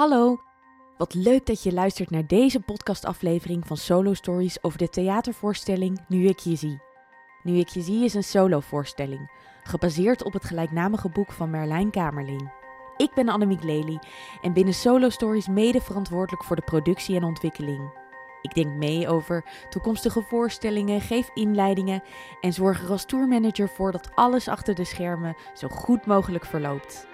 Hallo, wat leuk dat je luistert naar deze podcastaflevering van Solo Stories over de theatervoorstelling Nu ik je zie. Nu ik je zie is een solovoorstelling, gebaseerd op het gelijknamige boek van Merlijn Kamerling. Ik ben Annemiek Lely en binnen Solo Stories mede verantwoordelijk voor de productie en ontwikkeling. Ik denk mee over toekomstige voorstellingen, geef inleidingen en zorg er als tourmanager voor dat alles achter de schermen zo goed mogelijk verloopt.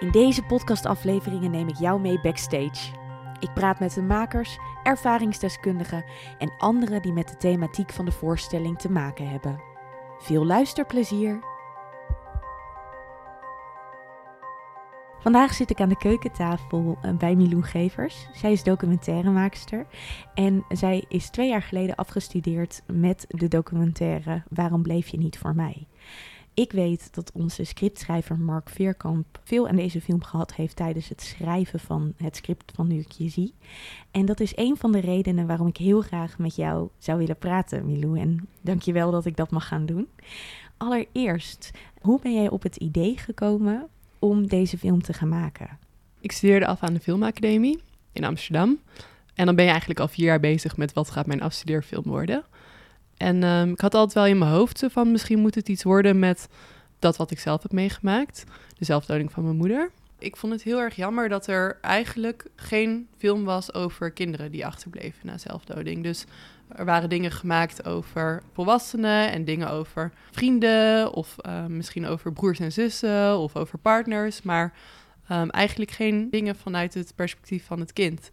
In deze podcastafleveringen neem ik jou mee backstage. Ik praat met de makers, ervaringsdeskundigen en anderen die met de thematiek van de voorstelling te maken hebben. Veel luisterplezier! Vandaag zit ik aan de keukentafel eh, bij Milou Gevers. Zij is documentairemaakster en zij is twee jaar geleden afgestudeerd met de documentaire Waarom bleef je niet voor mij? Ik weet dat onze scriptschrijver Mark Veerkamp veel aan deze film gehad heeft tijdens het schrijven van het script van Nu ik je zie. En dat is een van de redenen waarom ik heel graag met jou zou willen praten, Milou. En dankjewel dat ik dat mag gaan doen. Allereerst, hoe ben jij op het idee gekomen om deze film te gaan maken? Ik studeerde af aan de Filmacademie in Amsterdam. En dan ben je eigenlijk al vier jaar bezig met wat gaat mijn afstudeerfilm worden. En um, ik had altijd wel in mijn hoofd van misschien moet het iets worden met dat wat ik zelf heb meegemaakt. De zelfdoding van mijn moeder. Ik vond het heel erg jammer dat er eigenlijk geen film was over kinderen die achterbleven na zelfdoding. Dus er waren dingen gemaakt over volwassenen en dingen over vrienden of uh, misschien over broers en zussen of over partners, maar um, eigenlijk geen dingen vanuit het perspectief van het kind.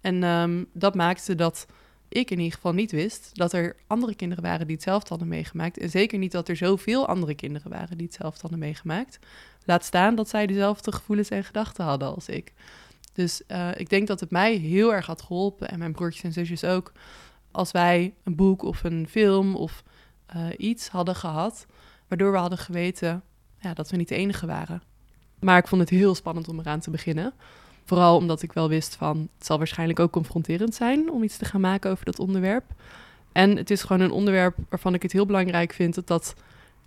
En dat maakte dat ik in ieder geval niet wist dat er andere kinderen waren die hetzelfde hadden meegemaakt. En zeker niet dat er zoveel andere kinderen waren die hetzelfde hadden meegemaakt. Laat staan dat zij dezelfde gevoelens en gedachten hadden als ik. Dus uh, ik denk dat het mij heel erg had geholpen en mijn broertjes en zusjes ook. Als wij een boek of een film of uh, iets hadden gehad, waardoor we hadden geweten ja, dat we niet de enige waren. Maar ik vond het heel spannend om eraan te beginnen. Vooral omdat ik wel wist van het zal waarschijnlijk ook confronterend zijn om iets te gaan maken over dat onderwerp. En het is gewoon een onderwerp waarvan ik het heel belangrijk vind dat, dat,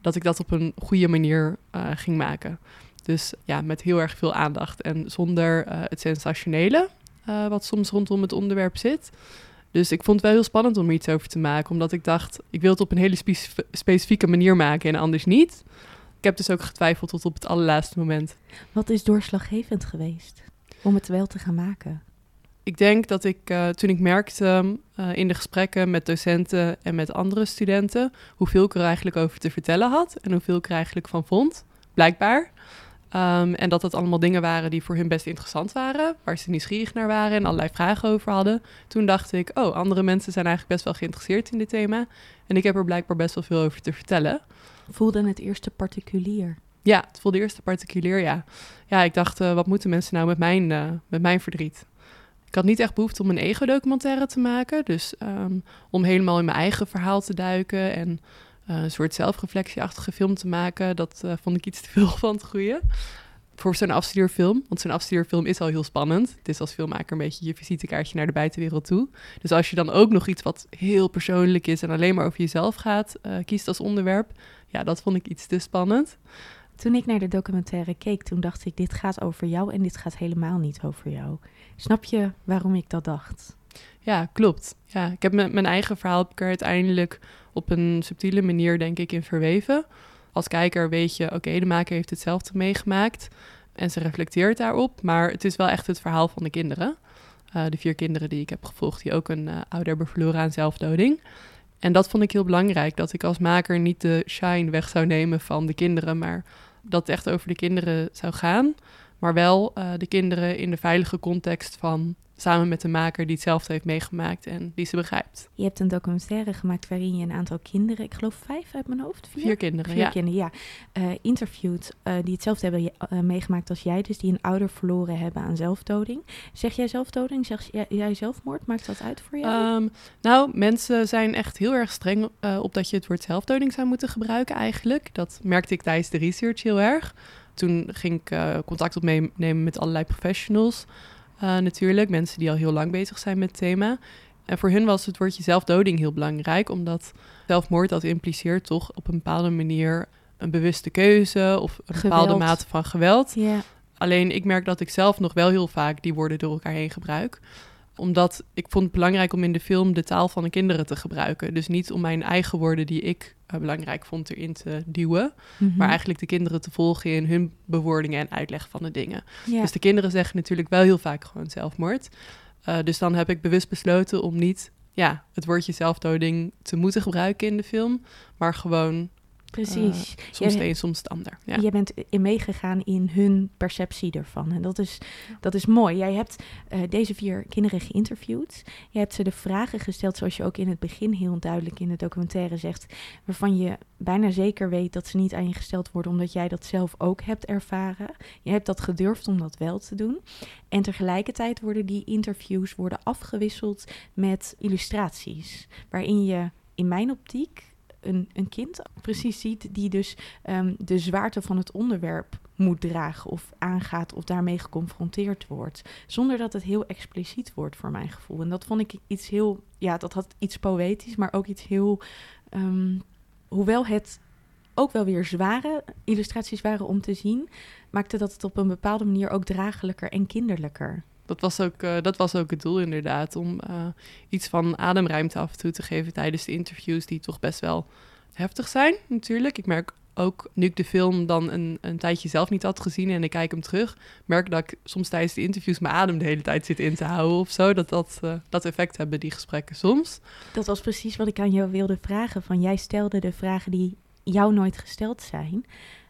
dat ik dat op een goede manier uh, ging maken. Dus ja, met heel erg veel aandacht en zonder uh, het sensationele, uh, wat soms rondom het onderwerp zit. Dus ik vond het wel heel spannend om er iets over te maken, omdat ik dacht, ik wil het op een hele spe specifieke manier maken en anders niet. Ik heb dus ook getwijfeld tot op het allerlaatste moment. Wat is doorslaggevend geweest? Om het wel te gaan maken? Ik denk dat ik uh, toen ik merkte uh, in de gesprekken met docenten en met andere studenten hoeveel ik er eigenlijk over te vertellen had en hoeveel ik er eigenlijk van vond, blijkbaar. Um, en dat dat allemaal dingen waren die voor hun best interessant waren, waar ze nieuwsgierig naar waren en allerlei vragen over hadden. Toen dacht ik, oh, andere mensen zijn eigenlijk best wel geïnteresseerd in dit thema. En ik heb er blijkbaar best wel veel over te vertellen. Voelde het eerste particulier? Ja, het voelde eerst particulier, ja. Ja, ik dacht, uh, wat moeten mensen nou met mijn, uh, met mijn verdriet? Ik had niet echt behoefte om een ego-documentaire te maken. Dus um, om helemaal in mijn eigen verhaal te duiken en uh, een soort zelfreflectieachtige film te maken, dat vond ik iets te veel van het goede. Voor zo'n afstudeerfilm, want zo'n afstudeerfilm is al heel spannend. Het is als filmmaker een beetje je visitekaartje naar de buitenwereld toe. Dus als je dan ook nog iets wat heel persoonlijk is en alleen maar over jezelf gaat, kiest als onderwerp, ja, dat vond ik iets te spannend. Toen ik naar de documentaire keek, toen dacht ik, dit gaat over jou en dit gaat helemaal niet over jou. Snap je waarom ik dat dacht? Ja, klopt. Ja, ik heb mijn eigen verhaal heb er uiteindelijk op een subtiele manier, denk ik, in verweven. Als kijker weet je, oké, de maker heeft hetzelfde meegemaakt en ze reflecteert daarop. Maar het is wel echt het verhaal van de kinderen. Uh, de vier kinderen die ik heb gevolgd, die ook een uh, ouder hebben verloren aan zelfdoding. En dat vond ik heel belangrijk, dat ik als maker niet de shine weg zou nemen van de kinderen, maar dat het echt over de kinderen zou gaan. Maar wel uh, de kinderen in de veilige context van samen met de maker die hetzelfde heeft meegemaakt en die ze begrijpt. Je hebt een documentaire gemaakt waarin je een aantal kinderen, ik geloof vijf uit mijn hoofd, vier, vier kinderen, vier ja. kinderen, ja, uh, interviewt uh, die hetzelfde hebben uh, meegemaakt als jij, dus die een ouder verloren hebben aan zelfdoding. Zeg jij zelfdoding? Zeg jij, jij zelfmoord? Maakt dat uit voor jou? Um, nou, mensen zijn echt heel erg streng op dat je het woord zelfdoding zou moeten gebruiken eigenlijk. Dat merkte ik tijdens de research heel erg. Toen ging ik contact opnemen met allerlei professionals. Uh, natuurlijk, mensen die al heel lang bezig zijn met het thema. En voor hun was het woordje zelfdoding heel belangrijk, omdat zelfmoord dat impliceert toch op een bepaalde manier een bewuste keuze of een geweld. bepaalde mate van geweld. Yeah. Alleen ik merk dat ik zelf nog wel heel vaak die woorden door elkaar heen gebruik omdat ik vond het belangrijk om in de film de taal van de kinderen te gebruiken. Dus niet om mijn eigen woorden die ik uh, belangrijk vond erin te duwen. Mhm. Maar eigenlijk de kinderen te volgen in hun bewoordingen en uitleg van de dingen. Dus de kinderen zeggen natuurlijk wel heel vaak gewoon zelfmoord. Uh, dus dan heb ik bewust besloten om niet ja, het woordje zelfdoding te moeten gebruiken in de film. Maar gewoon Precies. Uh, soms de een, soms het ander. Ja. Je bent in meegegaan in hun perceptie ervan. En dat is, dat is mooi. Jij hebt uh, deze vier kinderen geïnterviewd. Je hebt ze de vragen gesteld, zoals je ook in het begin heel duidelijk in de documentaire zegt, waarvan je bijna zeker weet dat ze niet aan je gesteld worden, omdat jij dat zelf ook hebt ervaren. Je hebt dat gedurfd om dat wel te doen. En tegelijkertijd worden die interviews worden afgewisseld met illustraties, waarin je in mijn optiek een, een kind precies ziet die dus um, de zwaarte van het onderwerp moet dragen of aangaat of daarmee geconfronteerd wordt. Zonder dat het heel expliciet wordt voor mijn gevoel. En dat vond ik iets heel, ja, dat had iets poëtisch, maar ook iets heel, um, hoewel het ook wel weer zware illustraties waren om te zien, maakte dat het op een bepaalde manier ook draaglijker en kinderlijker. Dat was, ook, uh, dat was ook het doel inderdaad, om uh, iets van ademruimte af en toe te geven tijdens de interviews, die toch best wel heftig zijn natuurlijk. Ik merk ook, nu ik de film dan een, een tijdje zelf niet had gezien en ik kijk hem terug, merk dat ik soms tijdens de interviews mijn adem de hele tijd zit in te houden of zo. Dat dat, uh, dat effect hebben, die gesprekken soms. Dat was precies wat ik aan jou wilde vragen. Van jij stelde de vragen die jou nooit gesteld zijn.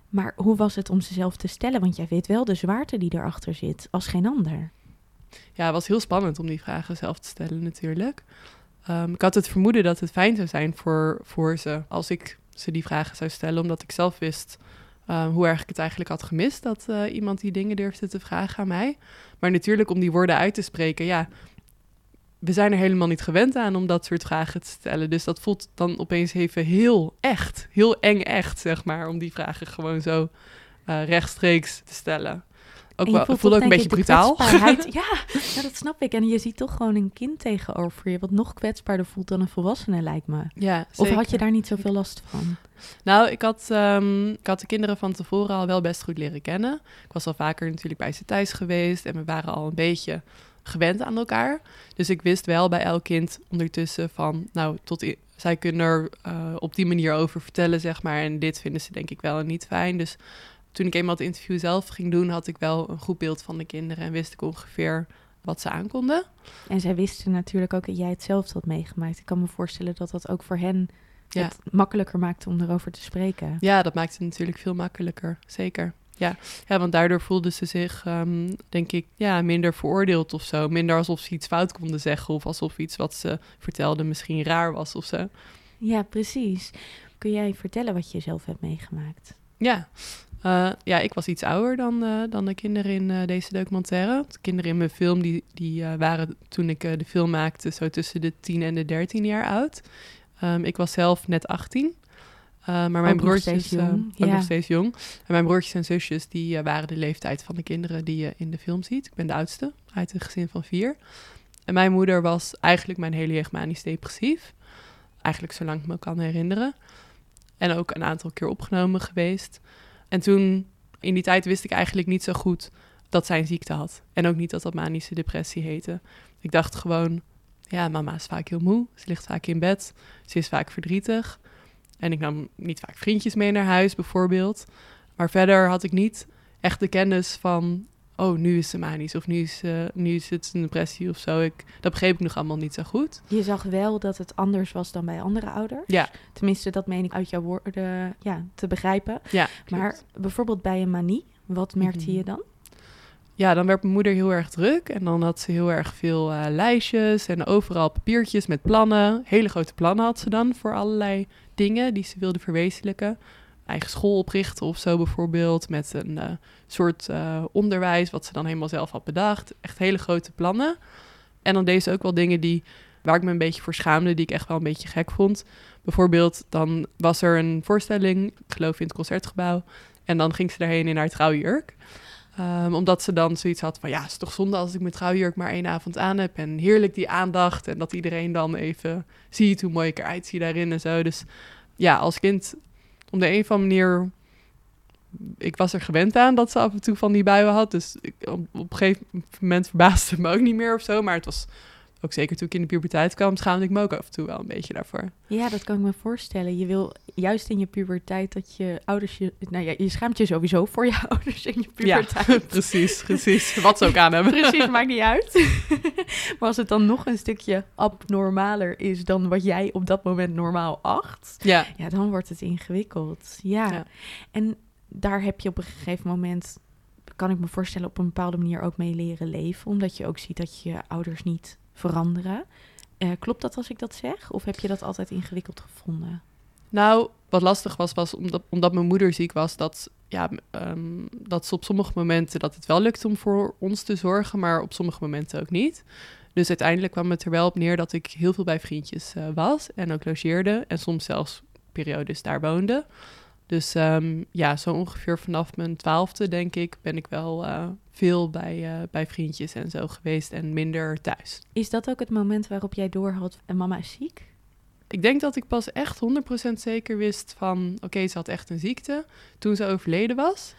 Maar hoe was het om ze zelf te stellen? Want jij weet wel de zwaarte die erachter zit, als geen ander. Ja, het was heel spannend om die vragen zelf te stellen natuurlijk. Um, ik had het vermoeden dat het fijn zou zijn voor, voor ze als ik ze die vragen zou stellen, omdat ik zelf wist uh, hoe erg ik het eigenlijk had gemist dat uh, iemand die dingen durfde te vragen aan mij. Maar natuurlijk om die woorden uit te spreken, ja, we zijn er helemaal niet gewend aan om dat soort vragen te stellen. Dus dat voelt dan opeens even heel echt, heel eng echt, zeg maar, om die vragen gewoon zo uh, rechtstreeks te stellen. Ook wel, voelt, ook een beetje brutaal. Ja, ja, dat snap ik. En je ziet toch gewoon een kind tegenover je, wat nog kwetsbaarder voelt dan een volwassene, lijkt me. Ja, of had je daar niet zoveel last van? Nou, ik had, um, ik had de kinderen van tevoren al wel best goed leren kennen. Ik was al vaker natuurlijk bij ze thuis geweest en we waren al een beetje gewend aan elkaar. Dus ik wist wel bij elk kind ondertussen van, nou, tot zij kunnen er uh, op die manier over vertellen, zeg maar. En dit vinden ze denk ik wel en niet fijn. Dus toen ik eenmaal het interview zelf ging doen, had ik wel een goed beeld van de kinderen en wist ik ongeveer wat ze aankonden. En zij wisten natuurlijk ook dat jij het zelf had meegemaakt. Ik kan me voorstellen dat dat ook voor hen Ja. het makkelijker maakte om erover te spreken. Ja, dat maakt het natuurlijk veel makkelijker, zeker. Ja, ja want daardoor voelden ze zich, um, denk ik, ja, minder veroordeeld of zo. Minder alsof ze iets fout konden zeggen of alsof iets wat ze vertelden misschien raar was of zo. Ja, precies. Kun jij vertellen wat je zelf hebt meegemaakt? Ja, uh, ja ik was iets ouder dan, uh, dan de kinderen in uh, deze documentaire. De kinderen in mijn film die, die waren toen ik de film maakte zo tussen de 10 en de 13 jaar oud. Um, ik was zelf net 18. Uh, maar mijn ook broertjes ook ja. nog steeds jong. En mijn broertjes en zusjes die waren de leeftijd van de kinderen die je in de film ziet. Ik ben de oudste uit een gezin van vier. En mijn moeder was eigenlijk mijn hele jeugd manisch depressief. Eigenlijk zolang ik me kan herinneren. En ook een aantal keer opgenomen geweest. En toen, in die tijd wist ik eigenlijk niet zo goed dat zij een ziekte had. En ook niet dat dat manische depressie heette. Ik dacht gewoon, ja, mama is vaak heel moe. Ze ligt vaak in bed. Ze is vaak verdrietig. En ik nam niet vaak vriendjes mee naar huis, bijvoorbeeld. Maar verder had ik niet echt de kennis van... oh, nu is ze manisch of nu is, uh, nu is het een depressie of zo. Ik, dat begreep ik nog allemaal niet zo goed. Je zag wel dat het anders was dan bij andere ouders. Ja. Tenminste, dat meen ik uit jouw woorden ja, te begrijpen. Ja, maar bijvoorbeeld bij een manie, wat merkte Mhm. je dan? Ja, dan werd mijn moeder heel erg druk. En dan had ze heel erg veel uh, lijstjes en overal papiertjes met plannen. Hele grote plannen had ze dan voor allerlei dingen die ze wilde verwezenlijken. Eigen school oprichten of zo bijvoorbeeld. Met een uh, soort uh, onderwijs wat ze dan helemaal zelf had bedacht. Echt hele grote plannen. En dan deed ze ook wel dingen die, waar ik me een beetje voor schaamde, die ik echt wel een beetje gek vond. Bijvoorbeeld, dan was er een voorstelling, ik geloof in het concertgebouw. En dan ging ze daarheen in haar trouwjurk. Um, omdat ze dan zoiets had van, ja, het is toch zonde als ik mijn trouwjurk maar één avond aan heb. En heerlijk die aandacht en dat iedereen dan even ziet hoe mooi ik eruit zie daarin en zo. Dus ja, als kind, om de een of andere manier ik was er gewend aan dat ze af en toe van die buien had. Dus ik, op, een gegeven moment verbaasde het me ook niet meer of zo. Maar het was ook zeker toen ik in de puberteit kwam, schaamde ik me ook af en toe wel een beetje daarvoor. Ja, dat kan ik me voorstellen. Je wil juist in je puberteit dat je ouders je... Nou ja, je schaamt je sowieso voor je ouders in je puberteit. Ja, precies, precies. Wat ze ook aan hebben. Precies, maakt niet uit. maar als het dan nog een stukje abnormaler is dan wat jij op dat moment normaal acht... Ja. Ja, dan wordt het ingewikkeld. Ja. Ja. En daar heb je op een gegeven moment... kan ik me voorstellen op een bepaalde manier ook mee leren leven. Omdat je ook ziet dat je ouders niet veranderen. Eh, klopt dat als ik dat zeg? Of heb je dat altijd ingewikkeld gevonden? Nou, wat lastig was, was omdat, omdat mijn moeder ziek was, dat, ja, ehm, dat op sommige momenten dat het wel lukt om voor ons te zorgen, maar op sommige momenten ook niet. Dus uiteindelijk kwam het er wel op neer dat ik heel veel bij vriendjes eh, was en ook logeerde en soms zelfs periodes daar woonde. Dus ehm, ja, zo ongeveer vanaf mijn twaalfde, denk ik, ben ik wel eh, veel bij, eh, bij vriendjes en zo geweest en minder thuis. Is dat ook het moment waarop jij doorhad en mama is ziek? Ik denk dat ik pas echt 100% zeker wist van... oké, ze had echt een ziekte toen ze overleden was.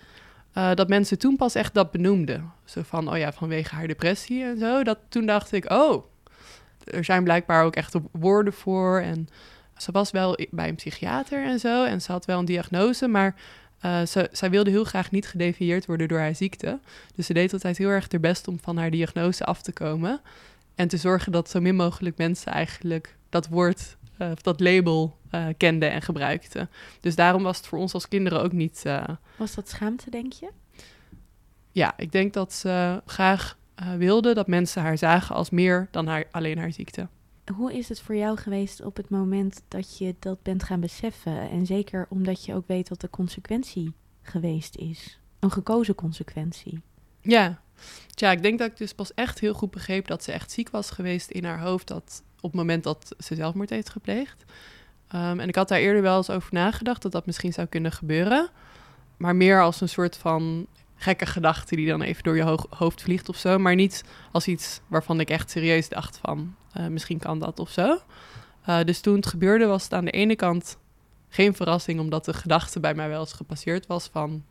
Eh, dat mensen toen pas echt dat benoemden. Zo van, oh ja, vanwege haar depressie en zo. Dat, toen dacht ik, oh, er zijn blijkbaar ook echt woorden voor. En ze was wel bij een psychiater en zo. En ze had wel een diagnose, maar... eh, ze, zij wilde heel graag niet gedefinieerd worden door haar ziekte. Dus ze deed altijd heel erg haar best om van haar diagnose af te komen. En te zorgen dat zo min mogelijk mensen eigenlijk dat woord eh, of dat label eh, kenden en gebruikten. Dus daarom was het voor ons als kinderen ook niet. Was dat schaamte, denk je? ja, ik denk dat ze graag wilde dat mensen haar zagen als meer dan haar, alleen haar ziekte. Hoe is het voor jou geweest op het moment dat je dat bent gaan beseffen? En zeker omdat je ook weet wat de consequentie geweest is. Een gekozen consequentie. Ja. Tja, ik denk dat ik dus pas echt heel goed begreep dat ze echt ziek was geweest in haar hoofd dat, op het moment dat ze zelfmoord heeft gepleegd. Ehm, en ik had daar eerder wel eens over nagedacht dat dat misschien zou kunnen gebeuren. Maar meer als een soort van gekke gedachte die dan even door je ho- hoofd vliegt of zo. Maar niet als iets waarvan ik echt serieus dacht van eh, misschien kan dat of zo. Eh, dus toen het gebeurde was het aan de ene kant geen verrassing, omdat de gedachte bij mij wel eens gepasseerd was van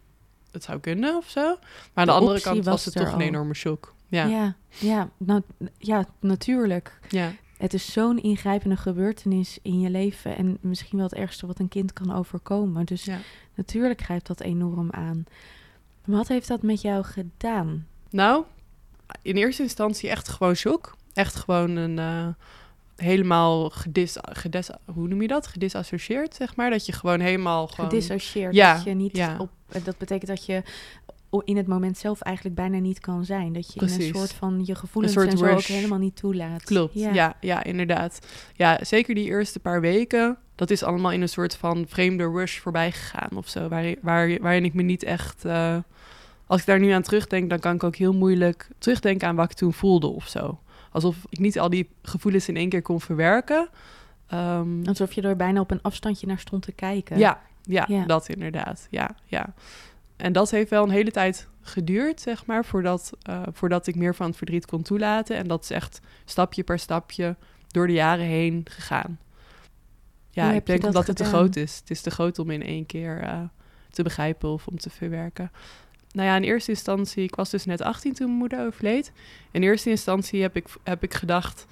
het zou kunnen of zo. Maar aan de, De andere kant was was het toch een enorme shock. Ja, ja. ja, ja, nou, ja natuurlijk. Het is zo'n ingrijpende gebeurtenis in je leven. En misschien wel het ergste wat een kind kan overkomen. Dus Ja. natuurlijk grijpt dat enorm aan. Wat heeft dat met jou gedaan? Nou, in eerste instantie echt gewoon shock. Echt gewoon een eh, helemaal gedis, gedes, hoe noem je dat? Gedisassocieerd, zeg maar. Dat je gewoon helemaal gewoon... Gedissocieerd. Ja, dat je niet ja. op. Dat betekent dat je in het moment zelf eigenlijk bijna niet kan zijn. Dat je in een soort van je gevoelens en zo ook helemaal niet toelaat. Klopt, ja. Ja, inderdaad. Ja, zeker die eerste paar weken, dat is allemaal in een soort van vreemde rush voorbij gegaan of zo. Waar, waar, waarin ik me niet echt... eh, als ik daar nu aan terugdenk, dan kan ik ook heel moeilijk terugdenken aan wat ik toen voelde of zo. Alsof ik niet al die gevoelens in één keer kon verwerken. Ehm, Alsof je er bijna op een afstandje naar stond te kijken. Ja, ja, Ja. dat inderdaad. Ja, ja. En dat heeft wel een hele tijd geduurd, zeg maar, voordat, eh, voordat ik meer van het verdriet kon toelaten. En dat is echt stapje per stapje door de jaren heen gegaan. Ja, Hoe ik denk dat omdat het te groot is. Het is te groot om in één keer eh, te begrijpen of om te verwerken. Nou ja, in eerste instantie, ik was dus net 18 toen mijn moeder overleed. In eerste instantie heb ik, heb ik gedacht,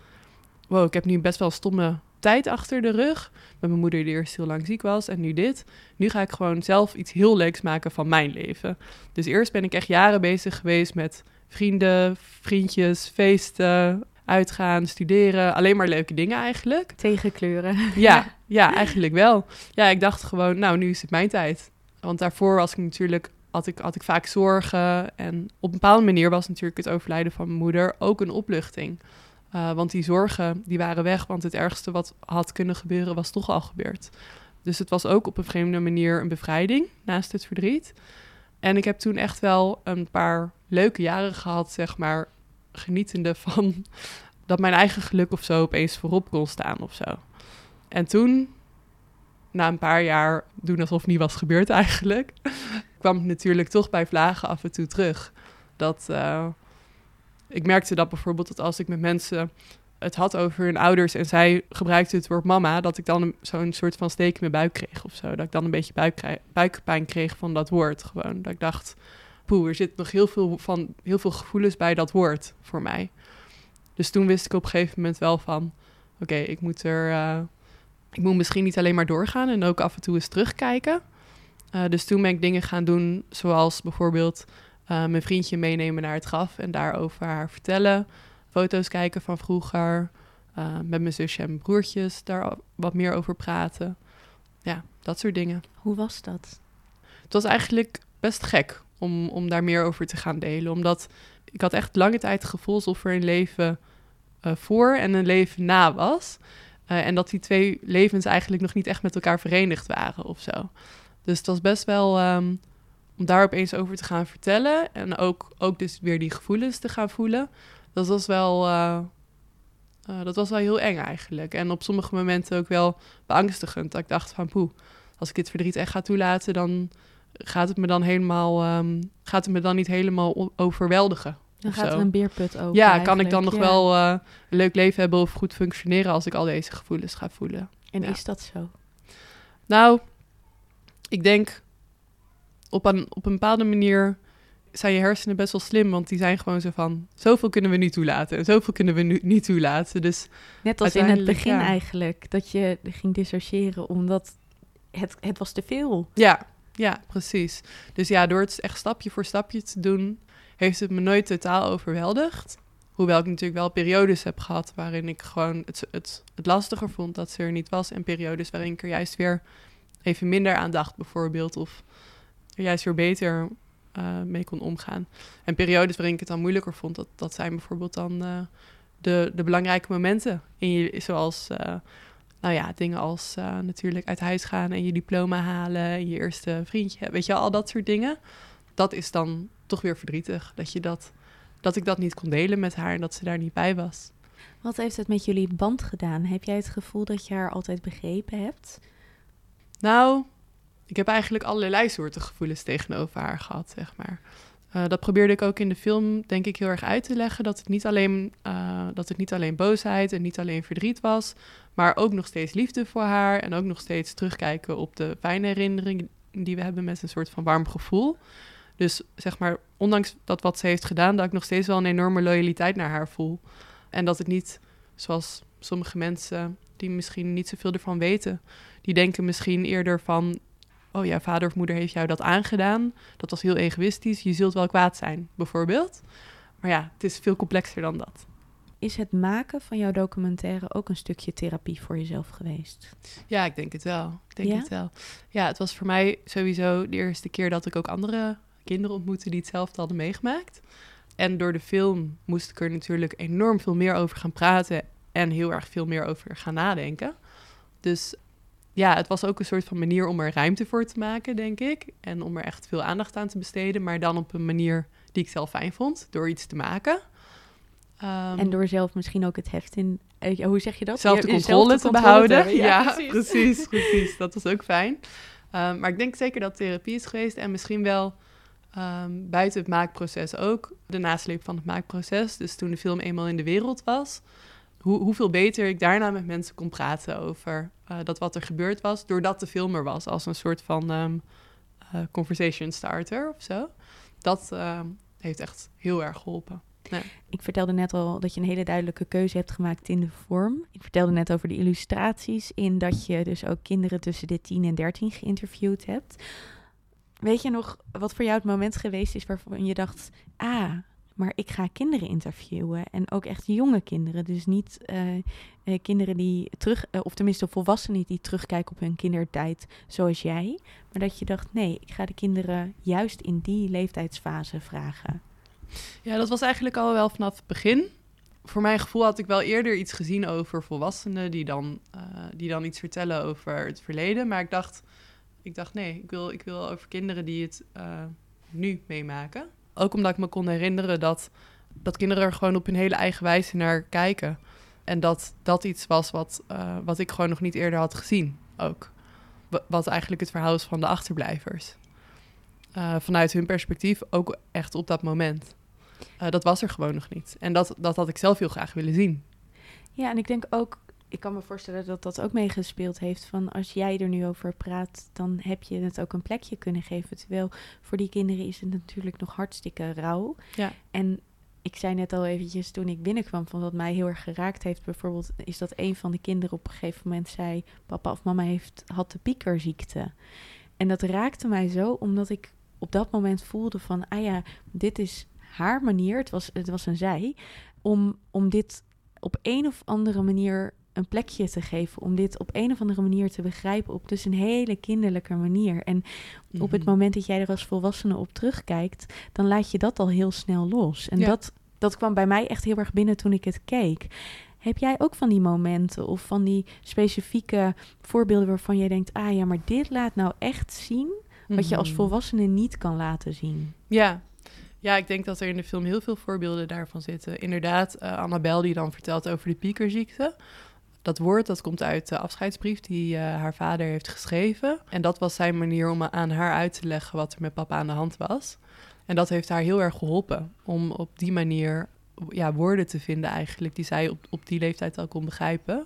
wow, ik heb nu best wel stomme tijd achter de rug. Met mijn moeder die eerst heel lang ziek was en nu dit. Nu ga ik gewoon zelf iets heel leuks maken van mijn leven. Dus eerst ben ik echt jaren bezig geweest met vrienden, vriendjes, feesten, uitgaan, studeren. Alleen maar leuke dingen eigenlijk. Tegenkleuren. Ja, ja, eigenlijk wel. Ja, ik dacht gewoon, nou, nu is het mijn tijd. Want daarvoor was ik natuurlijk, had ik, had ik vaak zorgen. En op een bepaalde manier was natuurlijk het overlijden van mijn moeder ook een opluchting. Uh, want die zorgen, die waren weg. Want het ergste wat had kunnen gebeuren, was toch al gebeurd. Dus het was ook op een vreemde manier een bevrijding, naast het verdriet. En ik heb toen echt wel een paar leuke jaren gehad, zeg maar, genietende van dat mijn eigen geluk of zo opeens voorop kon staan of zo. En toen, na een paar jaar doen alsof niet was gebeurd eigenlijk, kwam het natuurlijk toch bij vlagen af en toe terug. Dat uh, ik merkte dat bijvoorbeeld dat als ik met mensen het had over hun ouders en zij gebruikte het woord mama, dat ik dan zo'n soort van steek in mijn buik kreeg of zo. Dat ik dan een beetje buikkrij- buikpijn kreeg van dat woord gewoon. Dat ik dacht, poeh, er zit nog heel veel, van, heel veel gevoelens bij dat woord voor mij. Dus toen wist ik op een gegeven moment wel van, oké, ik moet er, eh, ik moet misschien niet alleen maar doorgaan en ook af en toe eens terugkijken. Eh, dus toen ben ik dingen gaan doen, zoals bijvoorbeeld eh, mijn vriendje meenemen naar het graf en daarover haar vertellen. Foto's kijken van vroeger. met mijn zusje en mijn broertjes daar wat meer over praten. Ja, dat soort dingen. Hoe was dat? Het was eigenlijk best gek om, om daar meer over te gaan delen. Omdat ik had echt lange tijd het gevoel alsof er een leven eh, voor en een leven na was. Eh, en dat die twee levens eigenlijk nog niet echt met elkaar verenigd waren of zo. Dus het was best wel ehm, om daar opeens over te gaan vertellen. En ook, ook dus weer die gevoelens te gaan voelen. Dat was wel, eh, dat was wel heel eng eigenlijk. En op sommige momenten ook wel beangstigend. Dat ik dacht van poeh, als ik dit verdriet echt ga toelaten, dan gaat het me dan helemaal, ehm, gaat het me dan niet helemaal overweldigen. Dan gaat zo. er een beerput open. ja, kan ik dan nog ja. wel eh, een leuk leven hebben of goed functioneren als ik al deze gevoelens ga voelen? En ja. is dat zo? Nou, ik denk op een, op een bepaalde manier zijn je hersenen best wel slim, want die zijn gewoon zo van, zoveel kunnen we nu toelaten en zoveel kunnen we nu niet toelaten. Dus Net als in het begin ja. eigenlijk, dat je ging dissociëren omdat het, het was te veel. Ja, ja, precies. Dus ja, door het echt stapje voor stapje te doen, heeft het me nooit totaal overweldigd. Hoewel ik natuurlijk wel periodes heb gehad waarin ik gewoon het, het, het lastiger vond dat ze er niet was. En periodes waarin ik er juist weer even minder aan dacht, bijvoorbeeld. Of er juist weer beter eh, mee kon omgaan. En periodes waarin ik het dan moeilijker vond, dat, dat zijn bijvoorbeeld dan eh, de, de belangrijke momenten. In je, zoals eh, nou ja, dingen als eh, natuurlijk uit huis gaan en je diploma halen en je eerste vriendje. Weet je, al dat soort dingen. Dat is dan toch weer verdrietig. Dat, je dat, dat ik dat niet kon delen met haar en dat ze daar niet bij was. Wat heeft het met jullie band gedaan? Heb jij het gevoel dat je haar altijd begrepen hebt? Nou, ik heb eigenlijk allerlei soorten gevoelens tegenover haar gehad, zeg maar. Eh, dat probeerde ik ook in de film, denk ik, heel erg uit te leggen. Dat het, niet alleen, eh, dat het niet alleen boosheid en niet alleen verdriet was, maar ook nog steeds liefde voor haar. En ook nog steeds terugkijken op de fijne herinneringen die we hebben met een soort van warm gevoel. Dus zeg maar, ondanks dat wat ze heeft gedaan, dat ik nog steeds wel een enorme loyaliteit naar haar voel. En dat het niet, zoals sommige mensen die misschien niet zoveel ervan weten, die denken misschien eerder van, oh ja, vader of moeder heeft jou dat aangedaan. Dat was heel egoïstisch. Je zult wel kwaad zijn, bijvoorbeeld. Maar ja, het is veel complexer dan dat. Is het maken van jouw documentaire ook een stukje therapie voor jezelf geweest? Ja, ik denk het wel. Ik denk Ja? het wel. Ja, het was voor mij sowieso de eerste keer dat ik ook andere kinderen ontmoette die hetzelfde hadden meegemaakt. En door de film moest ik er natuurlijk enorm veel meer over gaan praten en heel erg veel meer over gaan nadenken. Dus ja, het was ook een soort van manier om er ruimte voor te maken, denk ik. En om er echt veel aandacht aan te besteden, maar dan op een manier die ik zelf fijn vond, door iets te maken. Ehm, en door zelf misschien ook het heft in... eh, hoe zeg je dat? zelf de controle te behouden. ja, precies. precies, Dat was ook fijn. Ehm, maar ik denk zeker dat therapie is geweest en misschien wel ehm, buiten het maakproces ook. De nasleep van het maakproces. Dus toen de film eenmaal in de wereld was. Hoe, hoeveel beter ik daarna met mensen kon praten over eh, dat wat er gebeurd was. Doordat de film er was. Als een soort van ehm, eh, conversation starter of zo. Dat ehm, heeft echt heel erg geholpen. Ik vertelde net al dat je een hele duidelijke keuze hebt gemaakt in de vorm. Ik vertelde net over de illustraties, in dat je dus ook kinderen tussen de 10 en 13 geïnterviewd hebt. Weet je nog wat voor jou het moment geweest is waarvan je dacht: ah, maar ik ga kinderen interviewen. En ook echt jonge kinderen. Dus niet eh, eh, kinderen die terug, eh, of tenminste volwassenen die terugkijken op hun kindertijd, zoals jij. Maar dat je dacht: nee, ik ga de kinderen juist in die leeftijdsfase vragen. Ja, dat was eigenlijk al wel vanaf het begin. Voor mijn gevoel had ik wel eerder iets gezien over volwassenen die dan, die dan iets vertellen over het verleden. Maar ik dacht, ik dacht nee, ik wil, ik wil over kinderen die het nu meemaken. Ook omdat ik me kon herinneren dat, dat kinderen er gewoon op hun hele eigen wijze naar kijken. En dat dat iets was wat, eh, wat ik gewoon nog niet eerder had gezien ook. Wa- Wat eigenlijk het verhaal is van de achterblijvers. Eh, vanuit hun perspectief ook echt op dat moment. Eh, dat was er gewoon nog niet. En dat, dat had ik zelf heel graag willen zien. Ja, en ik denk ook, ik kan me voorstellen dat dat ook meegespeeld heeft. Van als jij er nu over praat, dan heb je het ook een plekje kunnen geven. Terwijl voor die kinderen is het natuurlijk nog hartstikke rauw. Ja. En ik zei net al eventjes toen ik binnenkwam van wat mij heel erg geraakt heeft. Bijvoorbeeld is dat een van de kinderen op een gegeven moment zei... papa of mama heeft, had de piekerziekte. En dat raakte mij zo, omdat ik op dat moment voelde van... ah ja, dit is haar manier, het was, het was een zij... om, om dit op een of andere manier een plekje te geven. Om dit op een of andere manier te begrijpen. Op dus een hele kinderlijke manier. En op het Mhm. moment dat jij er als volwassene op terugkijkt, dan laat je dat al heel snel los. En Ja. dat, dat kwam bij mij echt heel erg binnen toen ik het keek. Heb jij ook van die momenten of van die specifieke voorbeelden waarvan jij denkt: ah ja, maar dit laat nou echt zien wat je als Mhm. volwassene niet kan laten zien? Ja. ja, ik denk dat er in de film heel veel voorbeelden daarvan zitten. Inderdaad, eh Annabel die dan vertelt over de piekerziekte. Dat woord dat komt uit de afscheidsbrief die eh, haar vader heeft geschreven. En dat was zijn manier om aan haar uit te leggen wat er met papa aan de hand was. En dat heeft haar heel erg geholpen om op die manier ja, woorden te vinden eigenlijk die zij op, op die leeftijd al kon begrijpen.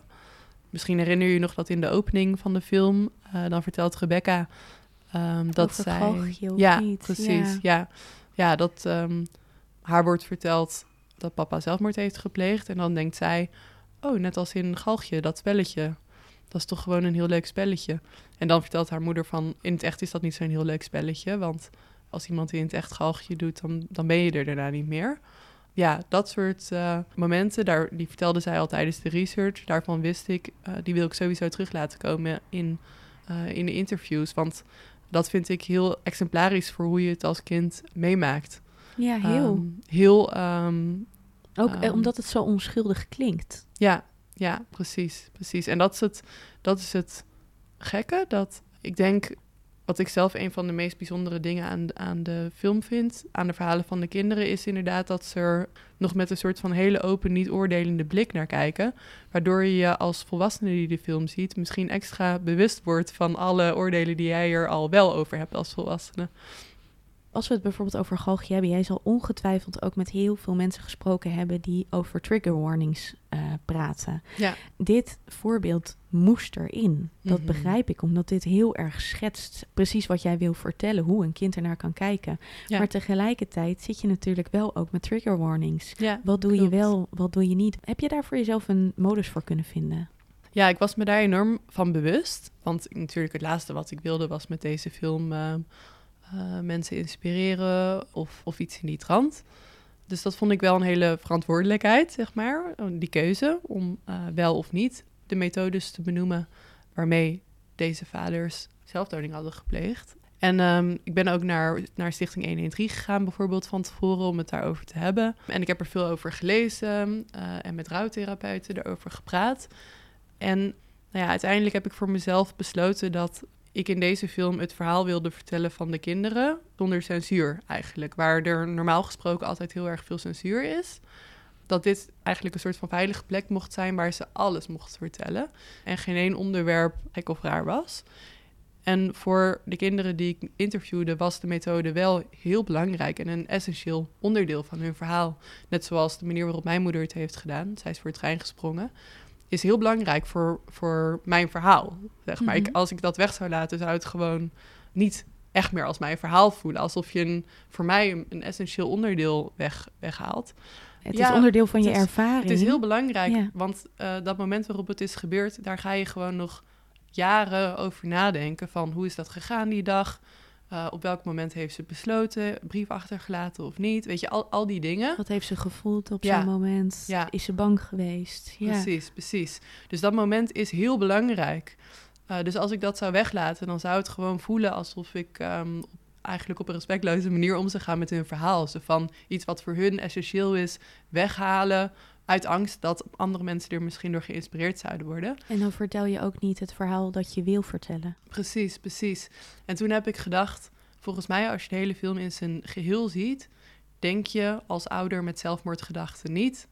Misschien herinner je je nog dat in de opening van de film, eh, dan vertelt Rebecca ehm, dat Over zij... ja, niet, precies. ja. Ja, ja. dat ehm, haar wordt verteld dat papa zelfmoord heeft gepleegd. En dan denkt zij, oh, net als in Galgje, dat spelletje. Dat is toch gewoon een heel leuk spelletje. En dan vertelt haar moeder van, in het echt is dat niet zo'n heel leuk spelletje. Want als iemand in het echt Galgje doet, dan, dan ben je er daarna niet meer. Ja, dat soort eh, momenten, daar, die vertelde zij al tijdens de research. Daarvan wist ik, eh, die wil ik sowieso terug laten komen in, eh, in de interviews. Want dat vind ik heel exemplarisch voor hoe je het als kind meemaakt. Ja, heel. Ehm, heel, ehm, ook eh, ehm, omdat het zo onschuldig klinkt. Ja, ja, precies, precies. En dat is het, dat is het gekke, dat ik denk, wat ik zelf een van de meest bijzondere dingen aan, aan de film vind, aan de verhalen van de kinderen, is inderdaad dat ze er nog met een soort van hele open, niet oordelende blik naar kijken. Waardoor je je als volwassene die de film ziet, misschien extra bewust wordt van alle oordelen die jij er al wel over hebt als volwassene. Als we het bijvoorbeeld over galgje hebben, jij zal ongetwijfeld ook met heel veel mensen gesproken hebben die over trigger warnings eh, praten. Ja. Dit voorbeeld moest erin. Dat Mhm. begrijp ik, omdat dit heel erg schetst precies wat jij wil vertellen, hoe een kind ernaar kan kijken. Ja. Maar tegelijkertijd zit je natuurlijk wel ook met trigger warnings. Ja, Wat doe je wel, wat doe je niet? Heb je daar voor jezelf een modus voor kunnen vinden? Ja, ik was me daar enorm van bewust. Want natuurlijk het laatste wat ik wilde was met deze film eh, eh, mensen inspireren of, of iets in die trant. Dus dat vond ik wel een hele verantwoordelijkheid, zeg maar. Die keuze om eh, wel of niet de methodes te benoemen waarmee deze vaders zelfdoding hadden gepleegd. En ehm, ik ben ook naar, naar Stichting 113 gegaan, bijvoorbeeld van tevoren, om het daarover te hebben. En ik heb er veel over gelezen eh, en met rouwtherapeuten erover gepraat. En nou ja, uiteindelijk heb ik voor mezelf besloten dat ik in deze film het verhaal wilde vertellen van de kinderen zonder censuur eigenlijk. Waar er normaal gesproken altijd heel erg veel censuur is. Dat dit eigenlijk een soort van veilige plek mocht zijn waar ze alles mochten vertellen. En geen één onderwerp gek of raar was. En voor de kinderen die ik interviewde was de methode wel heel belangrijk en een essentieel onderdeel van hun verhaal. Net zoals de manier waarop mijn moeder het heeft gedaan. Zij is voor het trein gesprongen is heel belangrijk voor, voor mijn verhaal. Zeg maar. ik, Mhm. als ik dat weg zou laten, zou het gewoon niet echt meer als mijn verhaal voelen. Alsof je een, voor mij een, een essentieel onderdeel weg, weghaalt. Het Ja, is onderdeel van je is- ervaring. Het is heel belangrijk, Ja. want eh, dat moment waarop het is gebeurd, daar ga je gewoon nog jaren over nadenken van hoe is dat gegaan die dag? Eh, op welk moment heeft ze besloten, brief achtergelaten of niet? Weet je, al, al die dingen. Wat heeft ze gevoeld op Ja. zo'n moment? Ja. Is ze bang geweest? Ja. Precies, precies. Dus dat moment is heel belangrijk. Eh, dus als ik dat zou weglaten, dan zou het gewoon voelen alsof ik ehm, eigenlijk op een respectloze manier om zou gaan met hun verhaal. Zo van iets wat voor hun essentieel is, weghalen. Uit angst dat andere mensen er misschien door geïnspireerd zouden worden. En dan vertel je ook niet het verhaal dat je wil vertellen. Precies, precies. En toen heb ik gedacht, volgens mij als je de hele film in zijn geheel ziet, denk je als ouder met zelfmoordgedachten niet,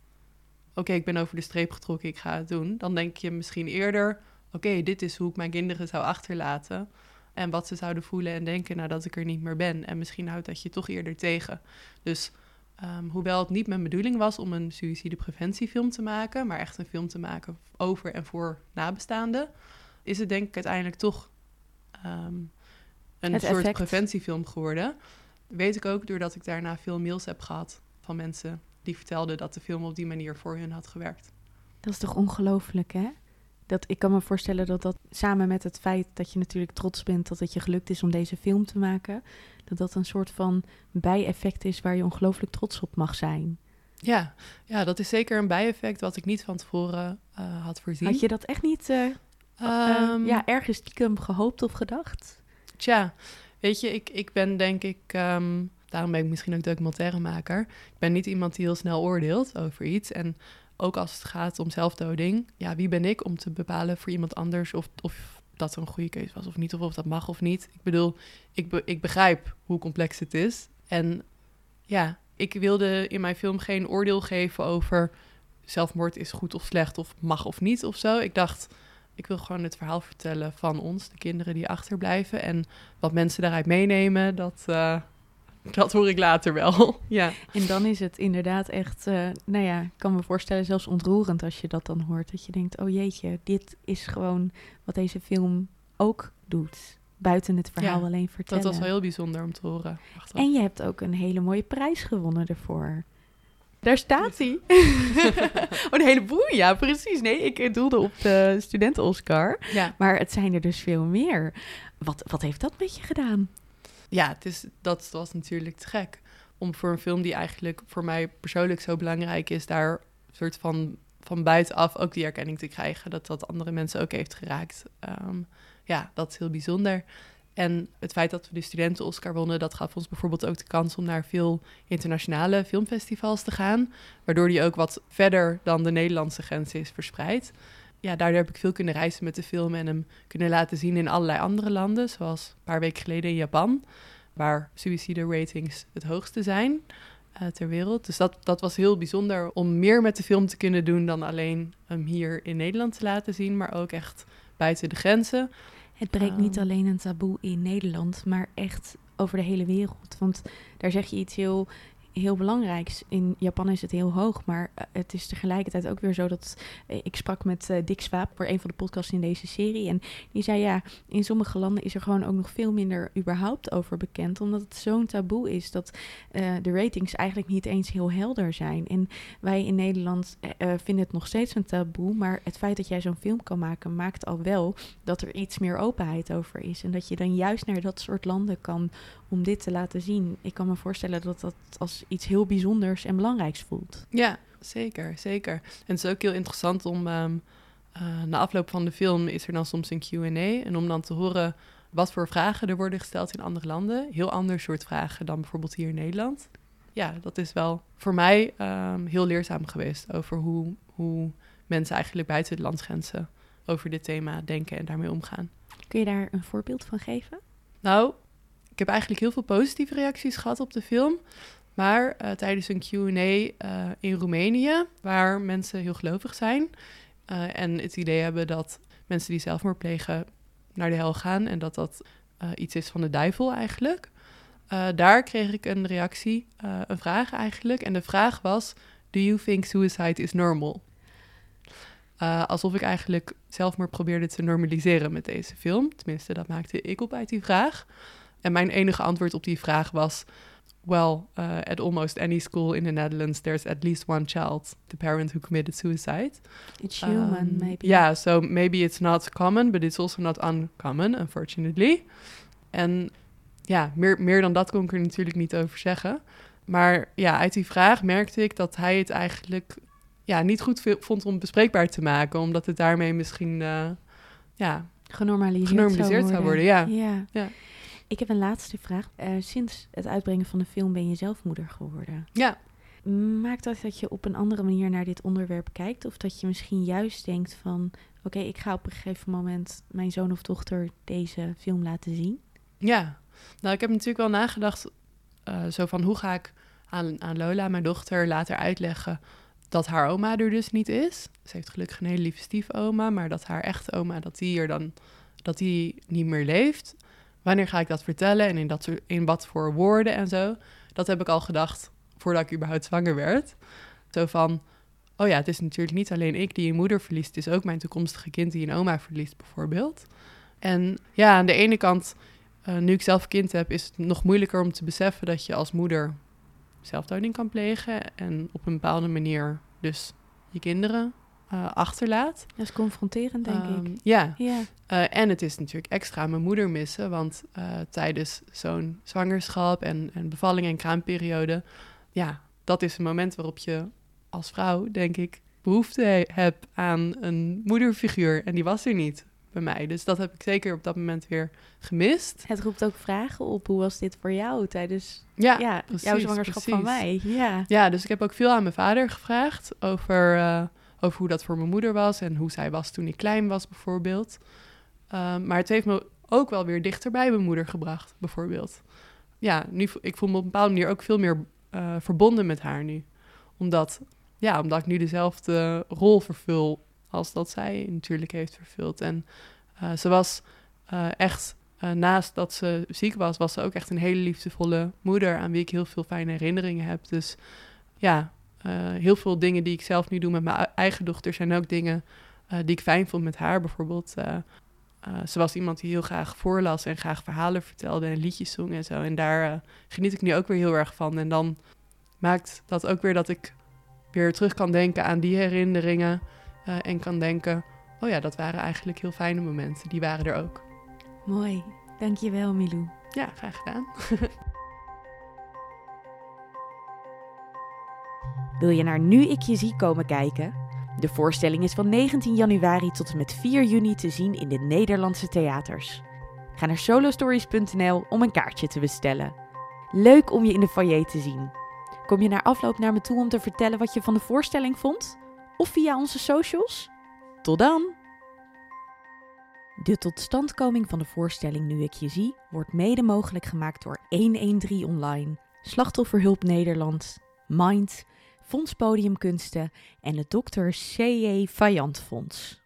oké, ik ben over de streep getrokken, ik ga het doen. Dan denk je misschien eerder, oké, dit is hoe ik mijn kinderen zou achterlaten. En wat ze zouden voelen en denken nadat ik er niet meer ben. En misschien houdt dat je toch eerder tegen. Dus Ehm, hoewel het niet mijn bedoeling was om een suïcidepreventiefilm te maken, maar echt een film te maken over en voor nabestaanden, is het denk ik uiteindelijk toch ehm, een Het soort effect. preventiefilm geworden. Weet ik ook doordat ik daarna veel mails heb gehad van mensen die vertelden dat de film op die manier voor hun had gewerkt. Dat is toch ongelooflijk, hè? Dat, ik kan me voorstellen dat dat samen met het feit dat je natuurlijk trots bent dat het je gelukt is om deze film te maken, dat dat een soort van bijeffect is waar je ongelooflijk trots op mag zijn. Ja, ja, dat is zeker een bijeffect wat ik niet van tevoren eh, had voorzien. Had je dat echt niet eh, eh, Ehm, ja, ergens stiekem gehoopt of gedacht? Tja, weet je, ik, ik ben denk ik, ehm, daarom ben ik misschien ook documentairemaker. Ik ben niet iemand die heel snel oordeelt over iets. En ook als het gaat om zelfdoding, ja, wie ben ik om te bepalen voor iemand anders of, of dat een goede keuze was of niet, of of dat mag of niet. Ik bedoel, ik, be- ik begrijp hoe complex het is. En ja, ik wilde in mijn film geen oordeel geven over zelfmoord is goed of slecht of mag of niet of zo. Ik dacht, ik wil gewoon het verhaal vertellen van ons, de kinderen die achterblijven. En wat mensen daaruit meenemen, dat, eh, dat hoor ik later wel. ja. En dan is het inderdaad echt, eh, nou ja, ik kan me voorstellen, zelfs ontroerend als je dat dan hoort. Dat je denkt, oh jeetje, dit is gewoon wat deze film ook doet. Buiten het verhaal Ja, alleen vertellen. Dat was wel heel bijzonder om te horen. achteraf. En je hebt ook een hele mooie prijs gewonnen ervoor. Daar staat hij. oh, een heleboel, ja, precies. Nee, ik doelde op de studenten-Oscar. Ja, Maar het zijn er dus veel meer. Wat, wat heeft dat met je gedaan? Ja het is, dat was natuurlijk te gek. Om voor een film die eigenlijk voor mij persoonlijk zo belangrijk is, daar soort van van buitenaf ook die erkenning te krijgen. Dat dat andere mensen ook heeft geraakt. Ehm, ja, dat is heel bijzonder. En het feit dat we de studenten Oscar wonnen, dat gaf ons bijvoorbeeld ook de kans om naar veel internationale filmfestivals te gaan. Waardoor die ook wat verder dan de Nederlandse grens is verspreid. Ja, daardoor heb ik veel kunnen reizen met de film en hem kunnen laten zien in allerlei andere landen. Zoals een paar weken geleden in Japan, waar suicide ratings het hoogste zijn eh, ter wereld. Dus dat, dat was heel bijzonder om meer met de film te kunnen doen dan alleen hem hier in Nederland te laten zien, maar ook echt buiten de grenzen. Het breekt niet Ehm. alleen een taboe in Nederland, maar echt over de hele wereld. Want daar zeg je iets heel, heel belangrijks. In Japan is het heel hoog, maar eh, het is tegelijkertijd ook weer zo dat... eh, ik sprak met eh, Dick Swaap voor een van de podcasts in deze serie. En die zei, ja, in sommige landen is er gewoon ook nog veel minder überhaupt over bekend. Omdat het zo'n taboe is dat de ratings eigenlijk niet eens heel helder zijn. En wij in Nederland vinden het nog steeds een taboe. Maar het feit dat jij zo'n film kan maken, maakt al wel dat er iets meer openheid over is. En dat je dan juist naar dat soort landen kan om dit te laten zien. Ik kan me voorstellen dat dat als iets heel bijzonders en belangrijks voelt. Ja, zeker, zeker. En het is ook heel interessant om ehm, eh, na afloop van de film is er dan soms een Q&A en om dan te horen wat voor vragen er worden gesteld in andere landen. Heel ander soort vragen dan bijvoorbeeld hier in Nederland. Ja, dat is wel voor mij ehm, heel leerzaam geweest over hoe, hoe mensen eigenlijk buiten de landsgrenzen over dit thema denken en daarmee omgaan. Kun je daar een voorbeeld van geven? Nou, ik heb eigenlijk heel veel positieve reacties gehad op de film. Maar eh, tijdens een QA eh, in Roemenië, waar mensen heel gelovig zijn eh, en het idee hebben dat mensen die zelfmoord plegen naar de hel gaan en dat dat iets is van de duivel eigenlijk. Daar kreeg ik een reactie, een vraag eigenlijk. En de vraag was: Do you think suicide is normal? Alsof ik eigenlijk zelfmoord probeerde te normaliseren met deze film. Tenminste, dat maakte ik op uit die vraag. En mijn enige antwoord op die vraag was: Well, uh, at almost any school in the Netherlands, there's at least one child, the parent who committed suicide. It's human, Um, maybe. Yeah, so maybe it's not common, but it's also not uncommon, unfortunately. En ja, meer, meer dan dat kon ik er natuurlijk niet over zeggen. Maar ja, uit die vraag merkte ik dat hij het eigenlijk ja, niet goed vond om bespreekbaar te maken, omdat het daarmee misschien eh, ja, Genormaliseerd, genormaliseerd zou worden. Ja. ja. Ja. Ik heb een laatste vraag. Eh, sinds het uitbrengen van de film ben je zelf moeder geworden. ja, Maakt dat dat je op een andere manier naar dit onderwerp kijkt? Of dat je misschien juist denkt van... oké, ik ga op een gegeven moment mijn zoon of dochter deze film laten zien? Ja, nou, ik heb natuurlijk wel nagedacht, eh, zo van hoe ga ik aan, aan Lola, mijn dochter, later uitleggen dat haar oma er dus niet is. Ze heeft gelukkig een hele lieve stiefoma, maar dat haar echte oma, dat die er dan, dat die niet meer leeft. Wanneer ga ik dat vertellen en in, dat in wat voor woorden en zo? Dat heb ik al gedacht voordat ik überhaupt zwanger werd. Zo van, oh ja, het is natuurlijk niet alleen ik die een moeder verliest, het is ook mijn toekomstige kind die een oma verliest, bijvoorbeeld. En ja, aan de ene kant, uh, nu ik zelf kind heb, is het nog moeilijker om te beseffen dat je als moeder zelfdoding kan plegen en op een bepaalde manier dus je kinderen uh, achterlaat. Dat is confronterend, denk um, ik. Ja. ja. Uh, en het is natuurlijk extra mijn moeder missen, want uh, tijdens zo'n zwangerschap en, en bevalling en kraamperiode, ja, dat is een moment waarop je als vrouw, denk ik, behoefte hebt aan een moederfiguur. En die was er niet bij mij. Dus dat heb ik zeker op dat moment weer gemist. Het roept ook vragen op. Hoe was dit voor jou tijdens ja, ja precies, jouw zwangerschap van mij? Ja. ja, dus ik heb ook veel aan mijn vader gevraagd over, over hoe dat voor mijn moeder was en hoe zij was toen ik klein was, bijvoorbeeld. Um, maar het heeft me ook wel weer dichter bij mijn moeder gebracht, bijvoorbeeld. Ja, nu, ik voel me op een bepaalde manier ook veel meer uh, verbonden met haar nu. Omdat, ja, omdat ik nu dezelfde rol vervul als dat zij natuurlijk heeft vervuld. En uh, ze was uh, echt, naast dat ze ziek was, was ze ook echt een hele liefdevolle moeder aan wie ik heel veel fijne herinneringen heb. Dus ja, heel veel dingen die ik zelf nu doe met mijn eigen dochter zijn ook dingen die ik fijn vond met haar. Bijvoorbeeld, ze was iemand die heel graag voorlas en graag verhalen vertelde en liedjes zong en zo. En daar geniet ik nu ook weer heel erg van. En dan maakt dat ook weer dat ik weer terug kan denken aan die herinneringen. En kan denken, oh ja, dat waren eigenlijk heel fijne momenten. Die waren er ook. Mooi. Dankjewel, Milou. Ja, graag gedaan. Wil je naar Nu ik je zie komen kijken? De voorstelling is van 19 januari tot en met 4 juni te zien in de Nederlandse theaters. Ga naar solostories.nl om een kaartje te bestellen. Leuk om je in de foyer te zien. Kom je na afloop naar me toe om te vertellen wat je van de voorstelling vond? of via onze socials. Tot dan! De totstandkoming van de voorstelling Nu ik je zie wordt mede mogelijk gemaakt door 113 Online, Slachtofferhulp Nederland, Mind, Fonds Podiumkunsten en het Dr. C.J. Vajant Fonds.